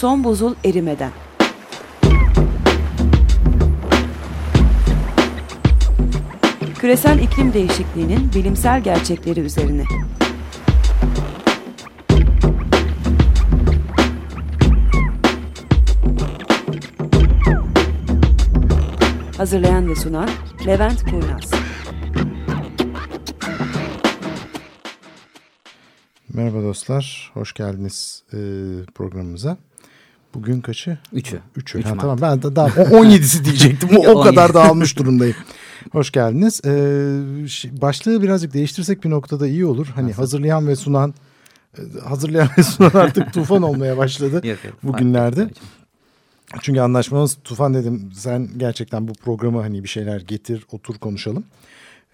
Son buzul erimeden. Küresel iklim değişikliğinin bilimsel gerçekleri üzerine. Hazırlayan ve sunan Levent Kurnaz. Merhaba dostlar, hoş geldiniz e, programımıza. Bugün kaçı? Üçü. Üçü. Üç ha, Mart. tamam ben de daha 17'si diyecektim. O, o 17. kadar dağılmış durumdayım. Hoş geldiniz. Ee, başlığı birazcık değiştirsek bir noktada iyi olur. Hani hazırlayan ve sunan e, hazırlayan ve sunan artık tufan olmaya başladı. Yok, yok, Bugünlerde. Çünkü anlaşmamız Tufan dedim sen gerçekten bu programı hani bir şeyler getir otur konuşalım.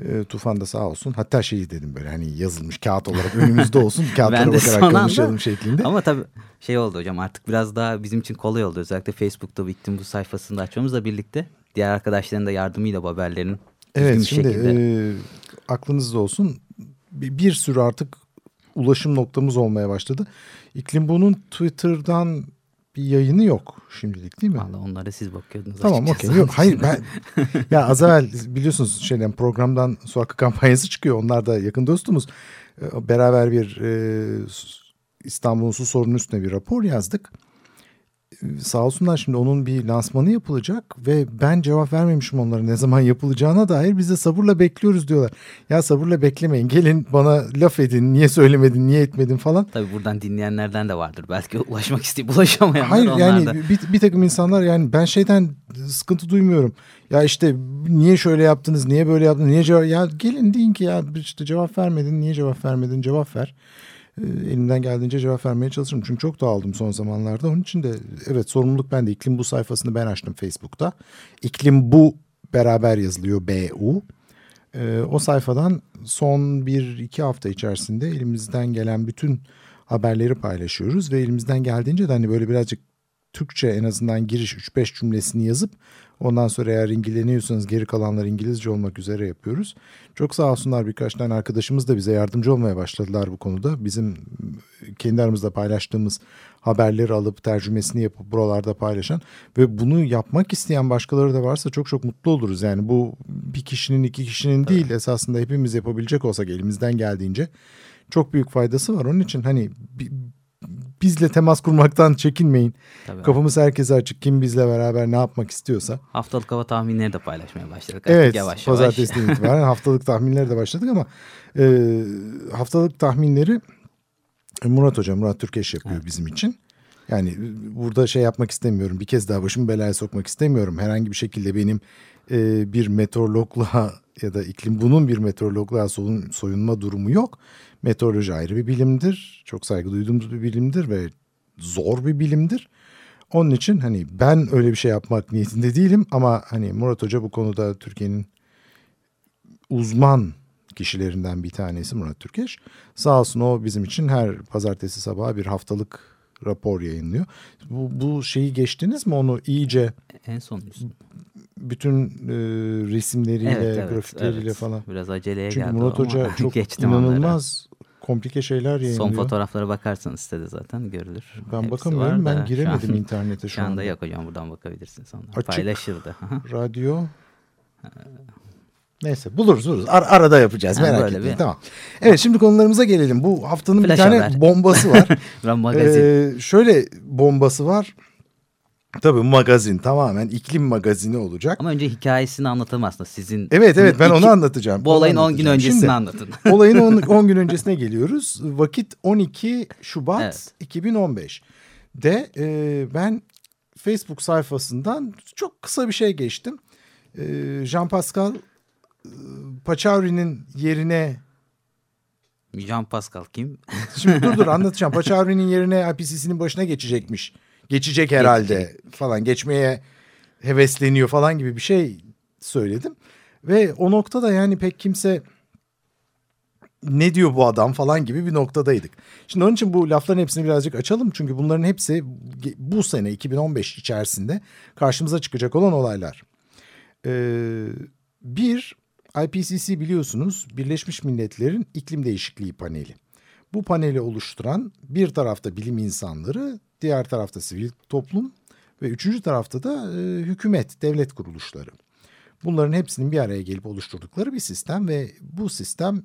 Ee, Tufan da sağ olsun. Hatta şeyi dedim böyle hani yazılmış kağıt olarak önümüzde olsun. Kağıtlara bakarak son anda- konuşalım şeklinde. Ama tabii şey oldu hocam artık biraz daha bizim için kolay oldu. Özellikle Facebook'ta Victim bu sayfasını da açmamızla birlikte. Diğer arkadaşların da yardımıyla bu haberlerin Evet şimdi şekilde. e, aklınızda olsun bir, bir sürü artık ulaşım noktamız olmaya başladı. İklim bunun Twitter'dan bir yayını yok şimdilik değil mi? Vallahi onlara siz bakıyordunuz Tamam okey. Yok hayır ben ya az evvel biliyorsunuz şeyden programdan su hakkı kampanyası çıkıyor. Onlar da yakın dostumuz. Ee, Beraber bir e, İstanbul'un su sorunu üstüne bir rapor yazdık. Sağ olsunlar şimdi onun bir lansmanı yapılacak ve ben cevap vermemişim onlara ne zaman yapılacağına dair biz de sabırla bekliyoruz diyorlar. Ya sabırla beklemeyin gelin bana laf edin niye söylemedin niye etmedin falan. Tabii buradan dinleyenlerden de vardır. Belki ulaşmak isteyip ulaşamayanlar Hayır yani da. bir, bir takım insanlar yani ben şeyden sıkıntı duymuyorum. Ya işte niye şöyle yaptınız, niye böyle yaptınız, niye cevap... Ya gelin deyin ki ya işte cevap vermedin, niye cevap vermedin, cevap ver. Ee, elimden geldiğince cevap vermeye çalışırım. Çünkü çok dağıldım son zamanlarda. Onun için de evet sorumluluk bende. İklim Bu sayfasını ben açtım Facebook'ta. İklim Bu beraber yazılıyor B-U. Ee, o sayfadan son bir iki hafta içerisinde elimizden gelen bütün haberleri paylaşıyoruz ve elimizden geldiğince de hani böyle birazcık Türkçe en azından giriş 3-5 cümlesini yazıp ondan sonra eğer ilgileniyorsanız geri kalanlar İngilizce olmak üzere yapıyoruz. Çok sağ olsunlar birkaç tane arkadaşımız da bize yardımcı olmaya başladılar bu konuda. Bizim kendi aramızda paylaştığımız haberleri alıp tercümesini yapıp buralarda paylaşan ve bunu yapmak isteyen başkaları da varsa çok çok mutlu oluruz. Yani bu bir kişinin iki kişinin değil esasında hepimiz yapabilecek olsak elimizden geldiğince çok büyük faydası var. Onun için hani bizle temas kurmaktan çekinmeyin. Tabii. Kapımız herkese açık. Kim bizle beraber ne yapmak istiyorsa. Haftalık hava tahminleri de paylaşmaya başladık. Artık Evet yavaş yavaş. pazartesiden itibaren haftalık tahminleri de başladık ama e, haftalık tahminleri e, Murat Hoca, Murat Türkeş yapıyor bizim için. Yani e, burada şey yapmak istemiyorum. Bir kez daha başımı belaya sokmak istemiyorum. Herhangi bir şekilde benim e, bir meteorologla ya da iklim bunun bir meteorologla soyun, soyunma durumu yok. Meteoroloji ayrı bir bilimdir. Çok saygı duyduğumuz bir bilimdir ve zor bir bilimdir. Onun için hani ben öyle bir şey yapmak niyetinde değilim ama hani Murat Hoca bu konuda Türkiye'nin uzman kişilerinden bir tanesi Murat Türkeş. Sağ olsun o bizim için her pazartesi sabahı bir haftalık rapor yayınlıyor. Bu, bu şeyi geçtiniz mi onu iyice En son bütün e, resimleriyle, Evet, evet, grafikleriyle evet. falan. Biraz aceleye Çünkü geldi Murat Hoca çok inanılmaz komplike şeyler yayınlıyor. Son fotoğraflara bakarsanız sitede zaten görülür. Ben Hepsi bakamıyorum ben şu giremedim an- internete şu, Şu anda anda. yok hocam buradan bakabilirsiniz. Onlar Açık. paylaşıldı. Radyo. Neyse buluruz buluruz. Ar- arada yapacağız Ha, merak etmeyin. bir- Tamam. Evet şimdi konularımıza gelelim. Bu haftanın Flash bir tane haber. bombası var. Ee, şöyle bombası var. Tabii magazin tamamen iklim magazini olacak. Ama önce hikayesini anlatalım aslında sizin. Evet evet ben İki- onu anlatacağım. Bu olayın 10 gün öncesini Şimdi, anlatın. olayın 10 gün öncesine geliyoruz. Vakit 12 Şubat Evet. 2015. De e, ben Facebook sayfasından çok kısa bir şey geçtim. E, Jean Pascal e, Pachauri'nin yerine Jean Pascal kim? Şimdi dur dur anlatacağım. Pachauri'nin yerine IPCC'nin başına geçecekmiş. Geçecek herhalde falan. Geçmeye hevesleniyor falan gibi bir şey söyledim. Ve o noktada yani pek kimse ne diyor bu adam falan gibi bir noktadaydık. Şimdi onun için bu lafların hepsini birazcık açalım. Çünkü bunların hepsi bu sene 2015 içerisinde karşımıza çıkacak olan olaylar. Ee, bir IPCC biliyorsunuz Birleşmiş Milletler'in iklim değişikliği paneli. Bu paneli oluşturan bir tarafta bilim insanları, diğer tarafta sivil toplum ve üçüncü tarafta da e, hükümet, devlet kuruluşları. Bunların hepsinin bir araya gelip oluşturdukları bir sistem ve bu sistem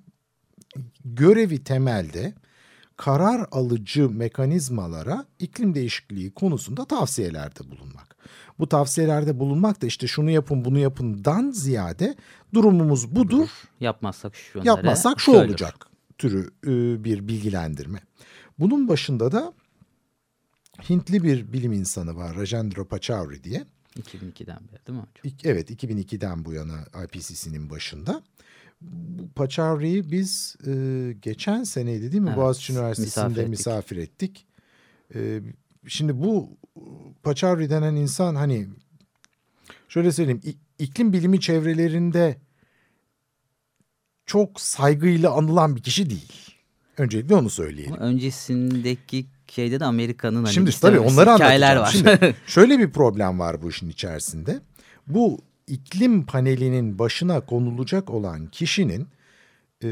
görevi temelde karar alıcı mekanizmalara iklim değişikliği konusunda tavsiyelerde bulunmak. Bu tavsiyelerde bulunmak da işte şunu yapın bunu yapından ziyade durumumuz budur. Yapmazsak şu Yapmazsak şu olacak türü e, bir bilgilendirme. Bunun başında da Hintli bir bilim insanı var Rajendra Pachauri diye. 2002'den beri değil mi hocam? Evet 2002'den bu yana IPCC'nin başında. Pachauri'yi biz e, geçen seneydi değil mi Evet, Boğaziçi Üniversitesi'nde misafir misafir ettik. ettik. E, şimdi bu Pachauri denen insan hani şöyle söyleyeyim iklim bilimi çevrelerinde çok saygıyla anılan bir kişi değil. Öncelikle onu söyleyelim. Ama öncesindeki şeyde de Amerika'nın hani Şimdi tabii onları hikayeler anlatacağım. var. Şimdi şöyle bir problem var bu işin içerisinde. Bu iklim panelinin başına konulacak olan kişinin e,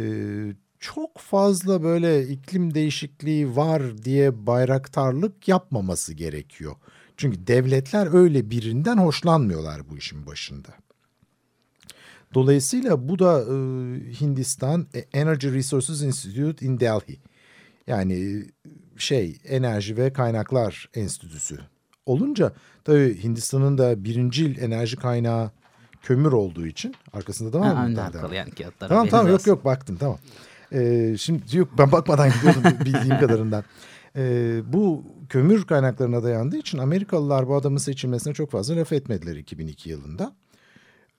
çok fazla böyle iklim değişikliği var diye bayraktarlık yapmaması gerekiyor. Çünkü devletler öyle birinden hoşlanmıyorlar bu işin başında. Dolayısıyla bu da e, Hindistan Energy Resources Institute in Delhi. Yani şey Enerji ve Kaynaklar Enstitüsü olunca tabii Hindistan'ın da birincil enerji kaynağı kömür olduğu için arkasında da var mı? Ha, alakalı daha? yani kağıtlara Tamam tamam yok yok baktım tamam. Ee, şimdi yok ben bakmadan gidiyordum bildiğim kadarından. Ee, bu kömür kaynaklarına dayandığı için Amerikalılar bu adamın seçilmesine çok fazla laf etmediler 2002 yılında.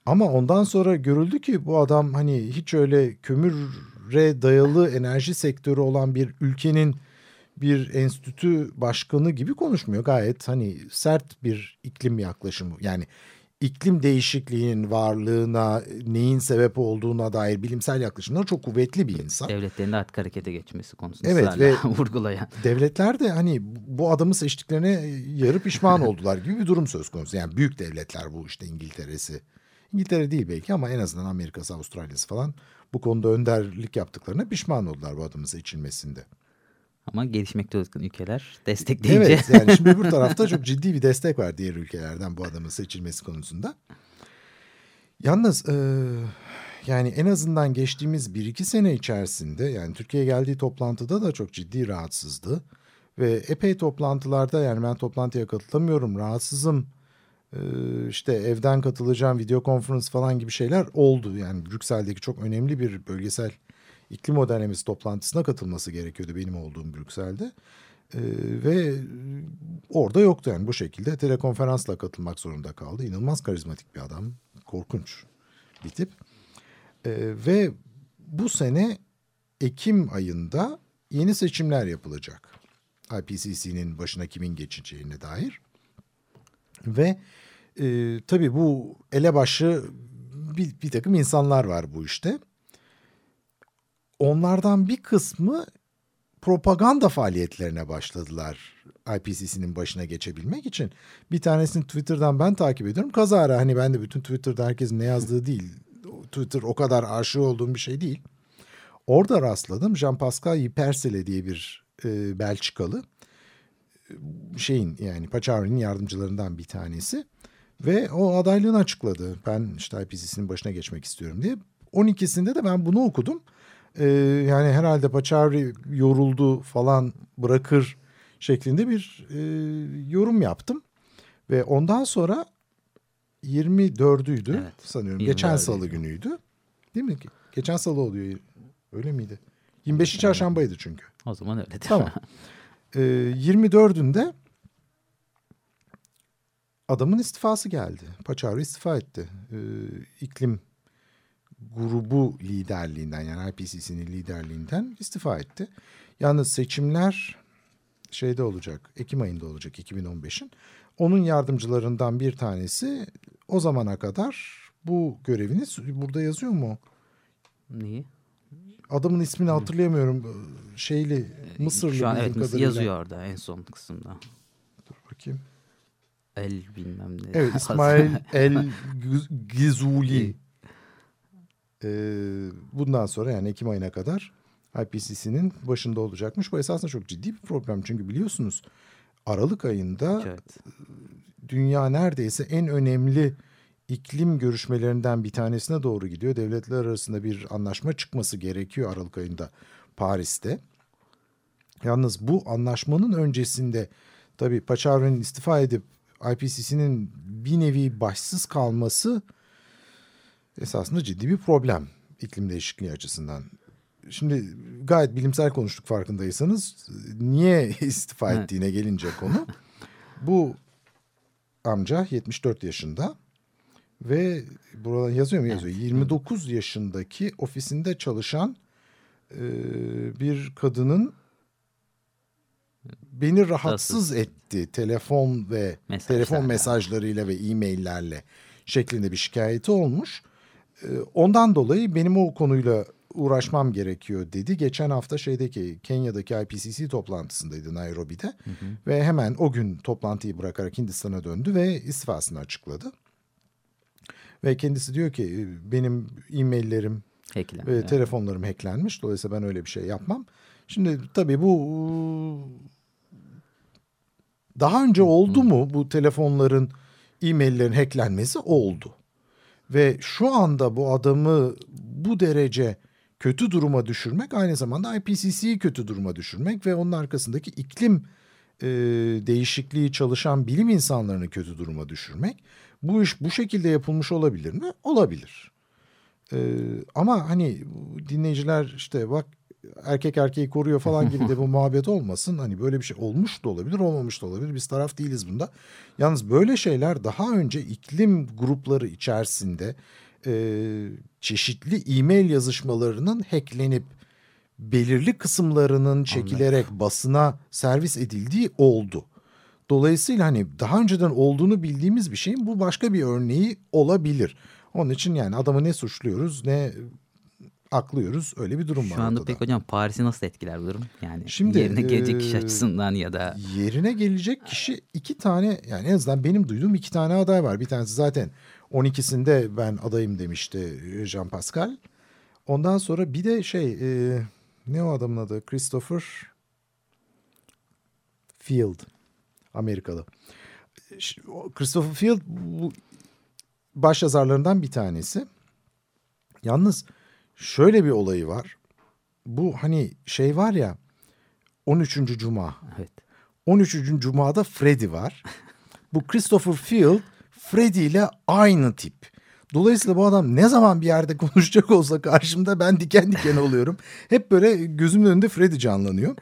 Ama ondan sonra görüldü ki bu adam hani hiç öyle kömüre dayalı enerji sektörü olan bir ülkenin bir enstitü başkanı gibi konuşmuyor. Gayet hani sert bir iklim yaklaşımı yani iklim değişikliğinin varlığına neyin sebep olduğuna dair bilimsel yaklaşımlar çok kuvvetli bir insan. Devletlerin de artık harekete geçmesi konusunda Evet, ve- vurgulayan. Devletler de hani bu adamı seçtiklerine yarı pişman oldular gibi bir durum söz konusu. Yani büyük devletler bu işte İngiltere'si. İngiltere değil belki ama en azından Amerika'sı, Avustralya'sı falan bu konuda önderlik yaptıklarına pişman oldular bu adamın seçilmesinde. Ama gelişmekte olan ülkeler destekleyince Evet yani şimdi öbür tarafta çok ciddi bir destek var diğer ülkelerden bu adamın seçilmesi konusunda. Yalnız e, yani en azından geçtiğimiz bir iki sene içerisinde yani Türkiye'ye geldiği toplantıda da çok ciddi rahatsızdı. Ve epey toplantılarda yani ben toplantıya katılamıyorum rahatsızım e, işte evden katılacağım video konferans falan gibi şeyler oldu. Yani Brüksel'deki çok önemli bir bölgesel iklim modernlemesi toplantısına katılması gerekiyordu benim olduğum Brüksel'de. Ee, ve orada yoktu yani bu şekilde telekonferansla katılmak zorunda kaldı. İnanılmaz karizmatik bir adam. Korkunç bir tip. Ee, ve bu sene Ekim ayında yeni seçimler yapılacak. IPCC'nin başına kimin geçeceğine dair. Ve e, tabii bu elebaşı bir, bir takım insanlar var bu işte. Onlardan bir kısmı propaganda faaliyetlerine başladılar IPCC'nin başına geçebilmek için. Bir tanesini Twitter'dan ben takip ediyorum. Kazara hani ben de bütün Twitter'da herkesin ne yazdığı değil. Twitter o kadar aşığı olduğum bir şey değil. Orada rastladım. Jean-Pascal Ypersele diye bir e, Belçikalı şeyin yani Pachauri'nin yardımcılarından bir tanesi. Ve o adaylığını açıkladı. Ben işte IPCC'nin başına geçmek istiyorum diye. 12'sinde de ben bunu okudum. Ee, yani herhalde Pachauri yoruldu falan bırakır şeklinde bir e, yorum yaptım. Ve ondan sonra 24'üydü Evet, sanıyorum. 24'üydü. Geçen salı günüydü. Değil mi? Geçen salı oluyor. Öyle miydi? 25'i çarşambaydı çünkü. o zaman öyledir. Tamam. Ee, 24'ünde adamın istifası geldi. Paçavra istifa etti. Ee, iklim grubu liderliğinden yani IPCC'nin liderliğinden istifa etti. Yalnız seçimler şeyde olacak. Ekim ayında olacak 2015'in. Onun yardımcılarından bir tanesi o zamana kadar bu görevini burada yazıyor mu? Neyi? Adamın ismini hatırlayamıyorum. Şeyli Mısırlı Şu an evet kadarıyla. yazıyor orada en son kısımda. Bakayım. El bilmem ne. Evet İsmail El Gizuli. Ee, bundan sonra yani Ekim ayına kadar IPCC'nin başında olacakmış. Bu esasında çok ciddi bir problem. Çünkü biliyorsunuz Aralık ayında Evet. dünya neredeyse en önemli iklim görüşmelerinden bir tanesine doğru gidiyor. Devletler arasında bir anlaşma çıkması gerekiyor Aralık ayında Paris'te. Yalnız bu anlaşmanın öncesinde tabii Pachauri'nin istifa edip IPCC'nin bir nevi başsız kalması esasında ciddi bir problem iklim değişikliği açısından. Şimdi gayet bilimsel konuştuk farkındaysanız. Niye istifa Evet. ettiğine gelince konu. Bu amca 74 yaşında ve burada yazıyor mu yazıyor. 29 yaşındaki ofisinde çalışan e, bir kadının beni rahatsız etti telefon ve telefon mesajlarıyla ve e-maillerle şeklinde bir şikayeti olmuş. E, Ondan dolayı benim o konuyla uğraşmam gerekiyor dedi. Geçen hafta şeydeki Kenya'daki IPCC toplantısındaydı Nairobi'de ve hemen o gün toplantıyı bırakarak Hindistan'a döndü ve istifasını açıkladı. Ve kendisi diyor ki "E, benim e-maillerim Hacklenme. ve telefonlarım hacklenmiş. Dolayısıyla ben öyle bir şey yapmam. Şimdi tabii bu daha önce oldu mu bu telefonların e-maillerin hacklenmesi oldu. Ve şu anda bu adamı bu derece kötü duruma düşürmek aynı zamanda IPCC'yi kötü duruma düşürmek ve onun arkasındaki iklim e, değişikliği çalışan bilim insanlarını kötü duruma düşürmek. Bu iş bu şekilde yapılmış olabilir mi? Olabilir. Ee, ama hani dinleyiciler işte bak erkek erkeği koruyor falan gibi de bu muhabbet olmasın. Hani böyle bir şey olmuş da olabilir olmamış da olabilir. Biz taraf değiliz bunda. Yalnız böyle şeyler daha önce iklim grupları içerisinde e, çeşitli e-mail yazışmalarının hacklenip belirli kısımlarının çekilerek basına servis edildiği oldu. Dolayısıyla hani daha önceden olduğunu bildiğimiz bir şeyin bu başka bir örneği olabilir. Onun için yani adamı ne suçluyoruz ne aklıyoruz öyle bir durum var Şu anda ortada. pek hocam Paris'i nasıl etkiler bu durum? Yani Şimdi, yerine gelecek kişi e, açısından ya da Yerine gelecek kişi iki tane yani en azından benim duyduğum iki tane aday var. Bir tanesi zaten 12'sinde ben adayım demişti Jean Pascal. Ondan sonra bir de şey e, ne o adamın adı Christopher Field Amerikalı. Christopher Field bu baş yazarlarından bir tanesi. Yalnız şöyle bir olayı var. Bu hani şey var ya 13. Cuma. evet 13. Cuma'da Freddy var. Bu Christopher Field Freddy ile aynı tip. Dolayısıyla bu adam ne zaman bir yerde konuşacak olsa karşımda ben diken diken oluyorum. Hep böyle gözümün önünde Freddy canlanıyor.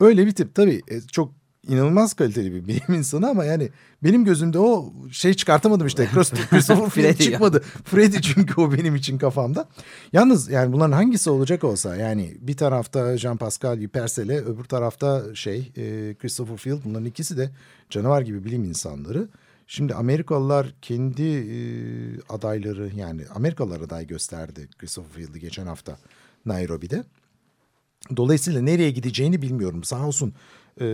Öyle bir tip tabii e, çok inanılmaz kaliteli bir bilim insanı ama yani benim gözümde o şey çıkartamadım işte. Christopher Freddy çıkmadı. Freddy çünkü o benim için kafamda. Yalnız yani bunların hangisi olacak olsa yani bir tarafta Jean Pascal Yupersele öbür tarafta şey e, Christopher Field bunların ikisi de canavar gibi bilim insanları. Şimdi Amerikalılar kendi e, adayları yani Amerikalılar aday gösterdi Christopher Field'i geçen hafta Nairobi'de. Dolayısıyla nereye gideceğini bilmiyorum. Sağ olsun e,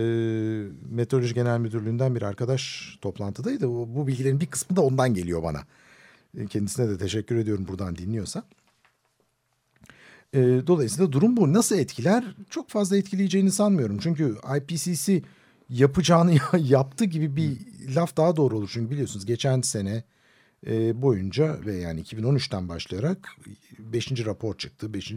Meteoroloji Genel Müdürlüğü'nden bir arkadaş toplantıdaydı. O, bu bilgilerin bir kısmı da ondan geliyor bana. E, Kendisine de teşekkür ediyorum buradan dinliyorsa. E, dolayısıyla durum bu. Nasıl etkiler? Çok fazla etkileyeceğini sanmıyorum. Çünkü IPCC yapacağını yaptı gibi bir laf daha doğru olur. Çünkü biliyorsunuz geçen sene e, boyunca ve yani 2013'ten başlayarak 5. rapor çıktı. 5.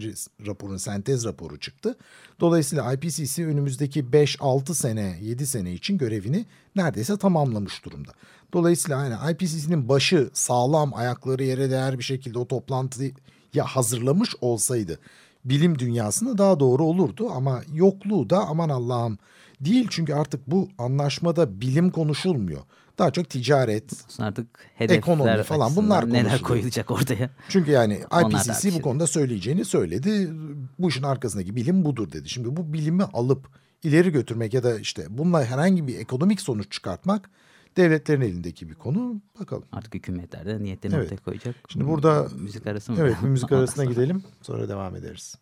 raporun sentez raporu çıktı. Dolayısıyla IPCC önümüzdeki 5-6 sene 7 sene için görevini neredeyse tamamlamış durumda. Dolayısıyla hani IPCC'nin başı sağlam ayakları yere değer bir şekilde o toplantıyı hazırlamış olsaydı bilim dünyasında daha doğru olurdu ama yokluğu da aman Allah'ım değil çünkü artık bu anlaşmada bilim konuşulmuyor. Daha çok ticaret, artık hedefler Ekonomi falan bunlar açısından neler konuşuluyor. koyulacak ortaya. Çünkü yani IPCC bu konuda söyleyeceğini söyledi. Bu işin arkasındaki bilim budur dedi. Şimdi bu bilimi alıp ileri götürmek ya da işte bununla herhangi bir ekonomik sonuç çıkartmak devletlerin elindeki bir konu. Bakalım. Artık hükümetler de niyetlerini Evet. ortaya koyacak. Şimdi burada müzik arası mı? evet müzik arasına gidelim. Sonra devam ederiz.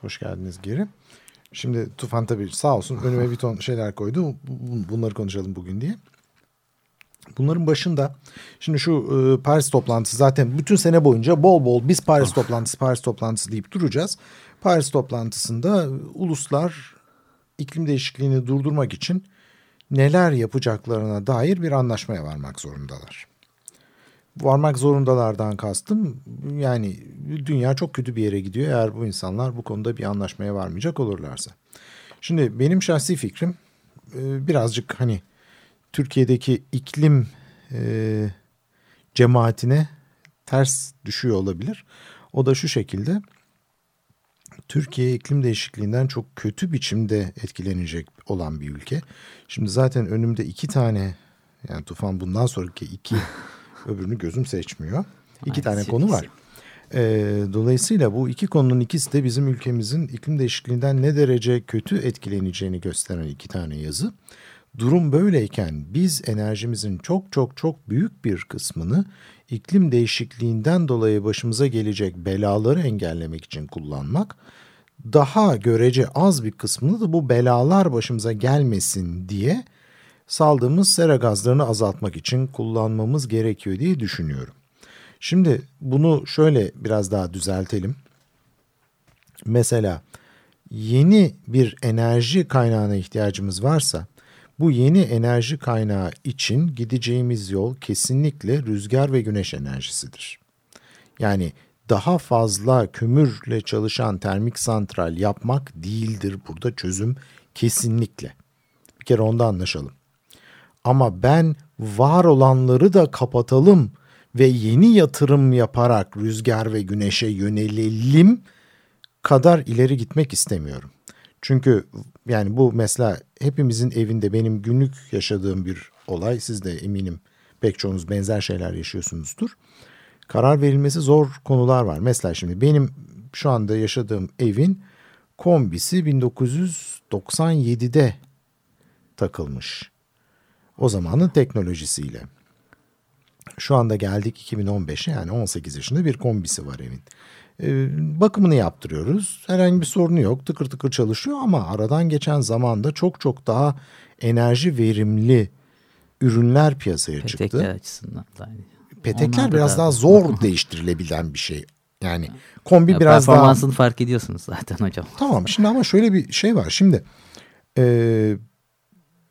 Hoş geldiniz geri. Şimdi Tufan tabii sağ olsun önüme bir ton şeyler koydu. Bunları konuşalım bugün diye. Bunların başında şimdi şu e, Paris toplantısı zaten bütün sene boyunca bol bol biz Paris oh. toplantısı Paris toplantısı deyip duracağız. Paris toplantısında uluslar iklim değişikliğini durdurmak için neler yapacaklarına dair bir anlaşmaya varmak zorundalar. Varmak zorundalardan kastım yani dünya çok kötü bir yere gidiyor eğer bu insanlar bu konuda bir anlaşmaya varmayacak olurlarsa. Şimdi benim şahsi fikrim e, birazcık hani Türkiye'deki iklim e, cemaatine ters düşüyor olabilir. O da şu şekilde Türkiye iklim değişikliğinden çok kötü biçimde etkilenecek olan bir ülke. Şimdi zaten önümde iki tane yani Tufan bundan sonraki iki öbürünü gözüm seçmiyor. İki tane konu var. E, dolayısıyla bu iki konunun ikisi de bizim ülkemizin iklim değişikliğinden ne derece kötü etkileneceğini gösteren iki tane yazı. Durum böyleyken biz enerjimizin çok çok çok büyük bir kısmını iklim değişikliğinden dolayı başımıza gelecek belaları engellemek için kullanmak, daha görece az bir kısmını da bu belalar başımıza gelmesin diye saldığımız sera gazlarını azaltmak için kullanmamız gerekiyor diye düşünüyorum. Şimdi bunu şöyle biraz daha düzeltelim. Mesela yeni bir enerji kaynağına ihtiyacımız varsa bu yeni enerji kaynağı için gideceğimiz yol kesinlikle rüzgar ve güneş enerjisidir. Yani daha fazla kömürle çalışan termik santral yapmak değildir burada çözüm kesinlikle. Bir kere onda anlaşalım. Ama ben var olanları da kapatalım ve yeni yatırım yaparak rüzgar ve güneşe yönelelim kadar ileri gitmek istemiyorum. Çünkü yani bu mesela hepimizin evinde benim günlük yaşadığım bir olay. Siz de eminim pek çoğunuz benzer şeyler yaşıyorsunuzdur. Karar verilmesi zor konular var. Mesela şimdi benim şu anda yaşadığım evin kombisi 1997'de takılmış. O zamanın teknolojisiyle. Şu anda geldik 2015'e yani 18 yaşında bir kombisi var evin. Ee, bakımını yaptırıyoruz. Herhangi bir sorunu yok. Tıkır tıkır çalışıyor ama aradan geçen zamanda çok çok daha enerji verimli ürünler piyasaya Petekler çıktı. açısından da aynı. Petekler Onlar biraz daha zor değiştirilebilen bir şey. Yani kombi ya biraz daha... Performansını fark ediyorsunuz zaten hocam. Tamam şimdi ama şöyle bir şey var. Şimdi e,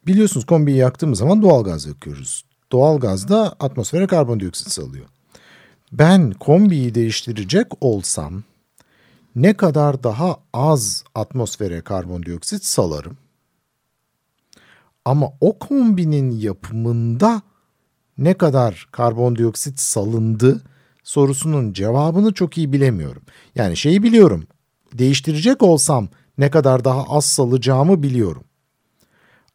biliyorsunuz kombiyi yaktığımız zaman doğal gaz yakıyoruz. Doğal gaz da atmosfere karbondioksit salıyor ben kombiyi değiştirecek olsam ne kadar daha az atmosfere karbondioksit salarım. Ama o kombinin yapımında ne kadar karbondioksit salındı sorusunun cevabını çok iyi bilemiyorum. Yani şeyi biliyorum. Değiştirecek olsam ne kadar daha az salacağımı biliyorum.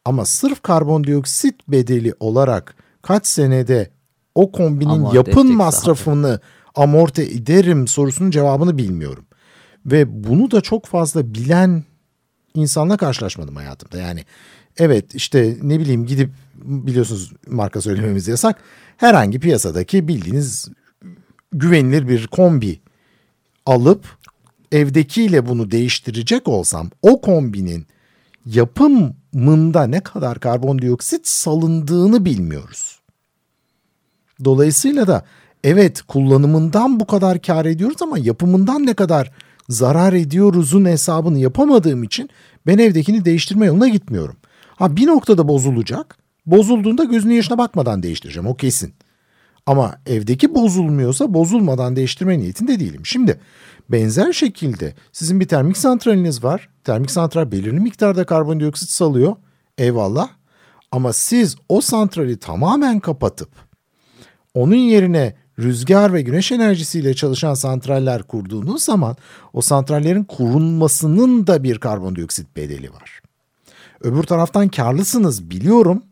Ama sırf karbondioksit bedeli olarak kaç senede o kombinin amorti yapın masrafını zaten. amorti ederim sorusunun cevabını bilmiyorum. Ve bunu da çok fazla bilen insanla karşılaşmadım hayatımda. Yani evet işte ne bileyim gidip biliyorsunuz marka söylememiz yasak. Herhangi piyasadaki bildiğiniz güvenilir bir kombi alıp evdekiyle bunu değiştirecek olsam o kombinin yapımında ne kadar karbondioksit salındığını bilmiyoruz. Dolayısıyla da evet kullanımından bu kadar kar ediyoruz ama yapımından ne kadar zarar ediyoruzun hesabını yapamadığım için ben evdekini değiştirme yoluna gitmiyorum. Ha bir noktada bozulacak. Bozulduğunda gözünün yaşına bakmadan değiştireceğim o kesin. Ama evdeki bozulmuyorsa bozulmadan değiştirme niyetinde değilim. Şimdi benzer şekilde sizin bir termik santraliniz var. Termik santral belirli miktarda karbondioksit salıyor. Eyvallah. Ama siz o santrali tamamen kapatıp onun yerine rüzgar ve güneş enerjisiyle çalışan santraller kurduğunuz zaman o santrallerin kurulmasının da bir karbondioksit bedeli var. Öbür taraftan karlısınız biliyorum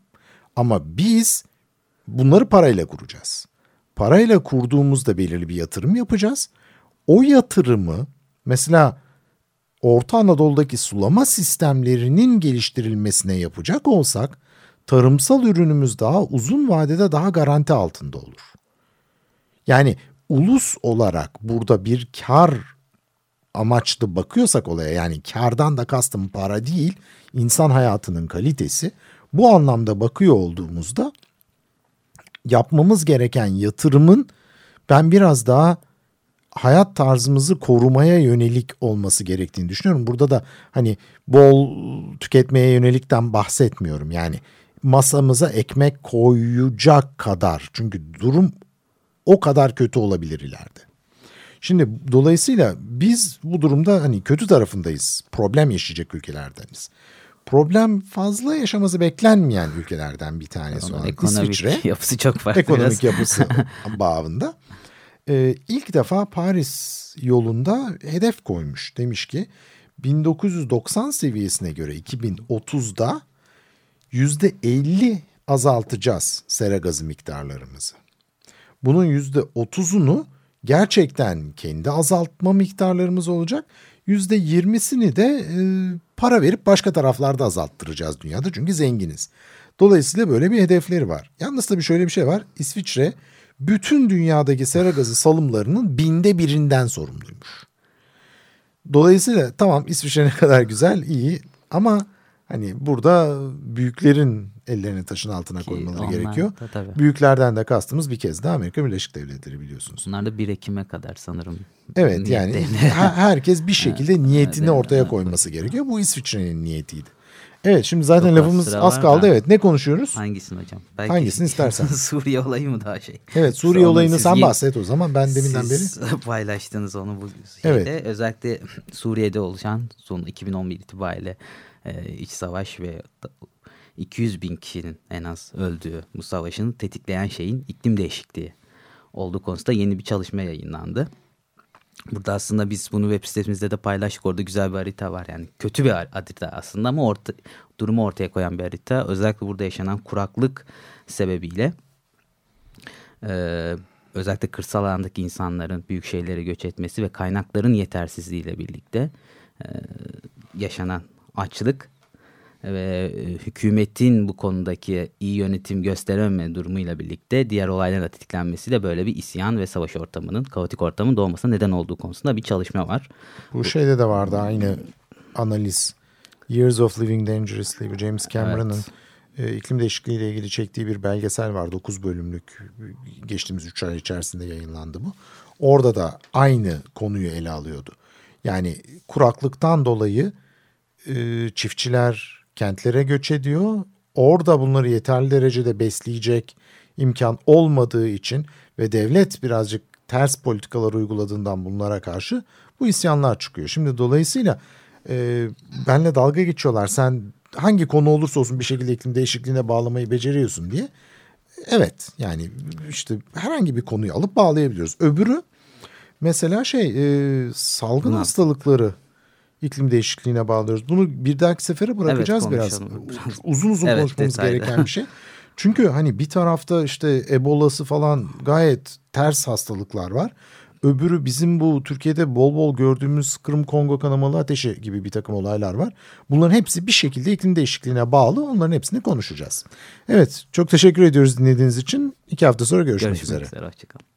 ama biz bunları parayla kuracağız. Parayla kurduğumuzda belirli bir yatırım yapacağız. O yatırımı mesela Orta Anadolu'daki sulama sistemlerinin geliştirilmesine yapacak olsak tarımsal ürünümüz daha uzun vadede daha garanti altında olur. Yani ulus olarak burada bir kar amaçlı bakıyorsak olaya yani kardan da kastım para değil insan hayatının kalitesi bu anlamda bakıyor olduğumuzda yapmamız gereken yatırımın ben biraz daha hayat tarzımızı korumaya yönelik olması gerektiğini düşünüyorum. Burada da hani bol tüketmeye yönelikten bahsetmiyorum. Yani masamıza ekmek koyacak kadar. Çünkü durum o kadar kötü olabilir ileride. Şimdi dolayısıyla biz bu durumda hani kötü tarafındayız. Problem yaşayacak ülkelerdeniz. Problem fazla yaşaması beklenmeyen ülkelerden bir tanesi olan Ekonomik İsviçre. yapısı çok farklı. Ekonomik biraz. yapısı bağında. Ee, ilk defa Paris yolunda hedef koymuş. Demiş ki 1990 seviyesine göre 2030'da yüzde 50 azaltacağız sera gazı miktarlarımızı. Bunun yüzde 30'unu gerçekten kendi azaltma miktarlarımız olacak. Yüzde 20'sini de e, para verip başka taraflarda azalttıracağız dünyada çünkü zenginiz. Dolayısıyla böyle bir hedefleri var. Yalnız tabii şöyle bir şey var. İsviçre bütün dünyadaki sera gazı salımlarının binde birinden sorumluymuş. Dolayısıyla tamam İsviçre ne kadar güzel, iyi ama hani burada büyüklerin ellerini taşın altına Ki koymaları gerekiyor. da tabii. Büyüklerden de kastımız bir kez daha Amerika Birleşik Devletleri biliyorsunuz. Bunlar da 1 Ekim'e kadar sanırım. Evet yani herkes bir şekilde niyetini evet, ortaya evet. koyması gerekiyor. Bu İsviçre'nin niyetiydi. Evet şimdi zaten az lafımız az kaldı. da. Evet ne konuşuyoruz? Hangisini hocam? Belki Hangisini istersen. Suriye olayı mı daha şey? Evet Suriye Onu olayını sen bahset o zaman. Ben deminden beri. Siz paylaştınız onu bu şeyde. Evet. Özellikle Suriye'de oluşan son 2011 itibariyle e, iç savaş ve 200 bin kişinin en az öldüğü bu savaşın tetikleyen şeyin iklim değişikliği olduğu konusunda yeni bir çalışma yayınlandı. Burada aslında biz bunu web sitemizde de paylaştık. Orada güzel bir harita var. Yani kötü bir harita aslında ama orta, durumu ortaya koyan bir harita. Özellikle burada yaşanan kuraklık sebebiyle e, özellikle kırsal alandaki insanların büyük şehirlere göç etmesi ve kaynakların yetersizliğiyle birlikte e, yaşanan açlık ve e, hükümetin bu konudaki iyi yönetim gösterememe durumuyla birlikte diğer olayların da tetiklenmesiyle böyle bir isyan ve savaş ortamının, kaotik ortamın doğmasına neden olduğu konusunda bir çalışma var. Bu şeyde de vardı aynı analiz. Years of Living Dangerously bu James Cameron'ın e, iklim değişikliği ile ilgili çektiği bir belgesel var. 9 bölümlük geçtiğimiz 3 ay içerisinde yayınlandı bu. Orada da aynı konuyu ele alıyordu. Yani kuraklıktan dolayı e, çiftçiler kentlere göç ediyor. Orada bunları yeterli derecede besleyecek imkan olmadığı için ve devlet birazcık ters politikalar uyguladığından bunlara karşı bu isyanlar çıkıyor. Şimdi dolayısıyla e, benle dalga geçiyorlar. Sen hangi konu olursa olsun bir şekilde iklim değişikliğine bağlamayı beceriyorsun diye. Evet yani işte herhangi bir konuyu alıp bağlayabiliyoruz. Öbürü mesela şey e, salgın Buna- hastalıkları iklim değişikliğine bağlıyoruz. Bunu bir dahaki sefere bırakacağız Evet, biraz. Uzun uzun Evet, konuşmamız detaylı. gereken bir şey. Çünkü hani bir tarafta işte Ebola'sı falan gayet ters hastalıklar var. Öbürü bizim bu Türkiye'de bol bol gördüğümüz Kırım Kongo kanamalı ateşi gibi bir takım olaylar var. Bunların hepsi bir şekilde iklim değişikliğine bağlı. Onların hepsini konuşacağız. Evet çok teşekkür ediyoruz dinlediğiniz için. İki hafta sonra görüşmek, Görüşmek üzere. üzere. Hoşçakalın.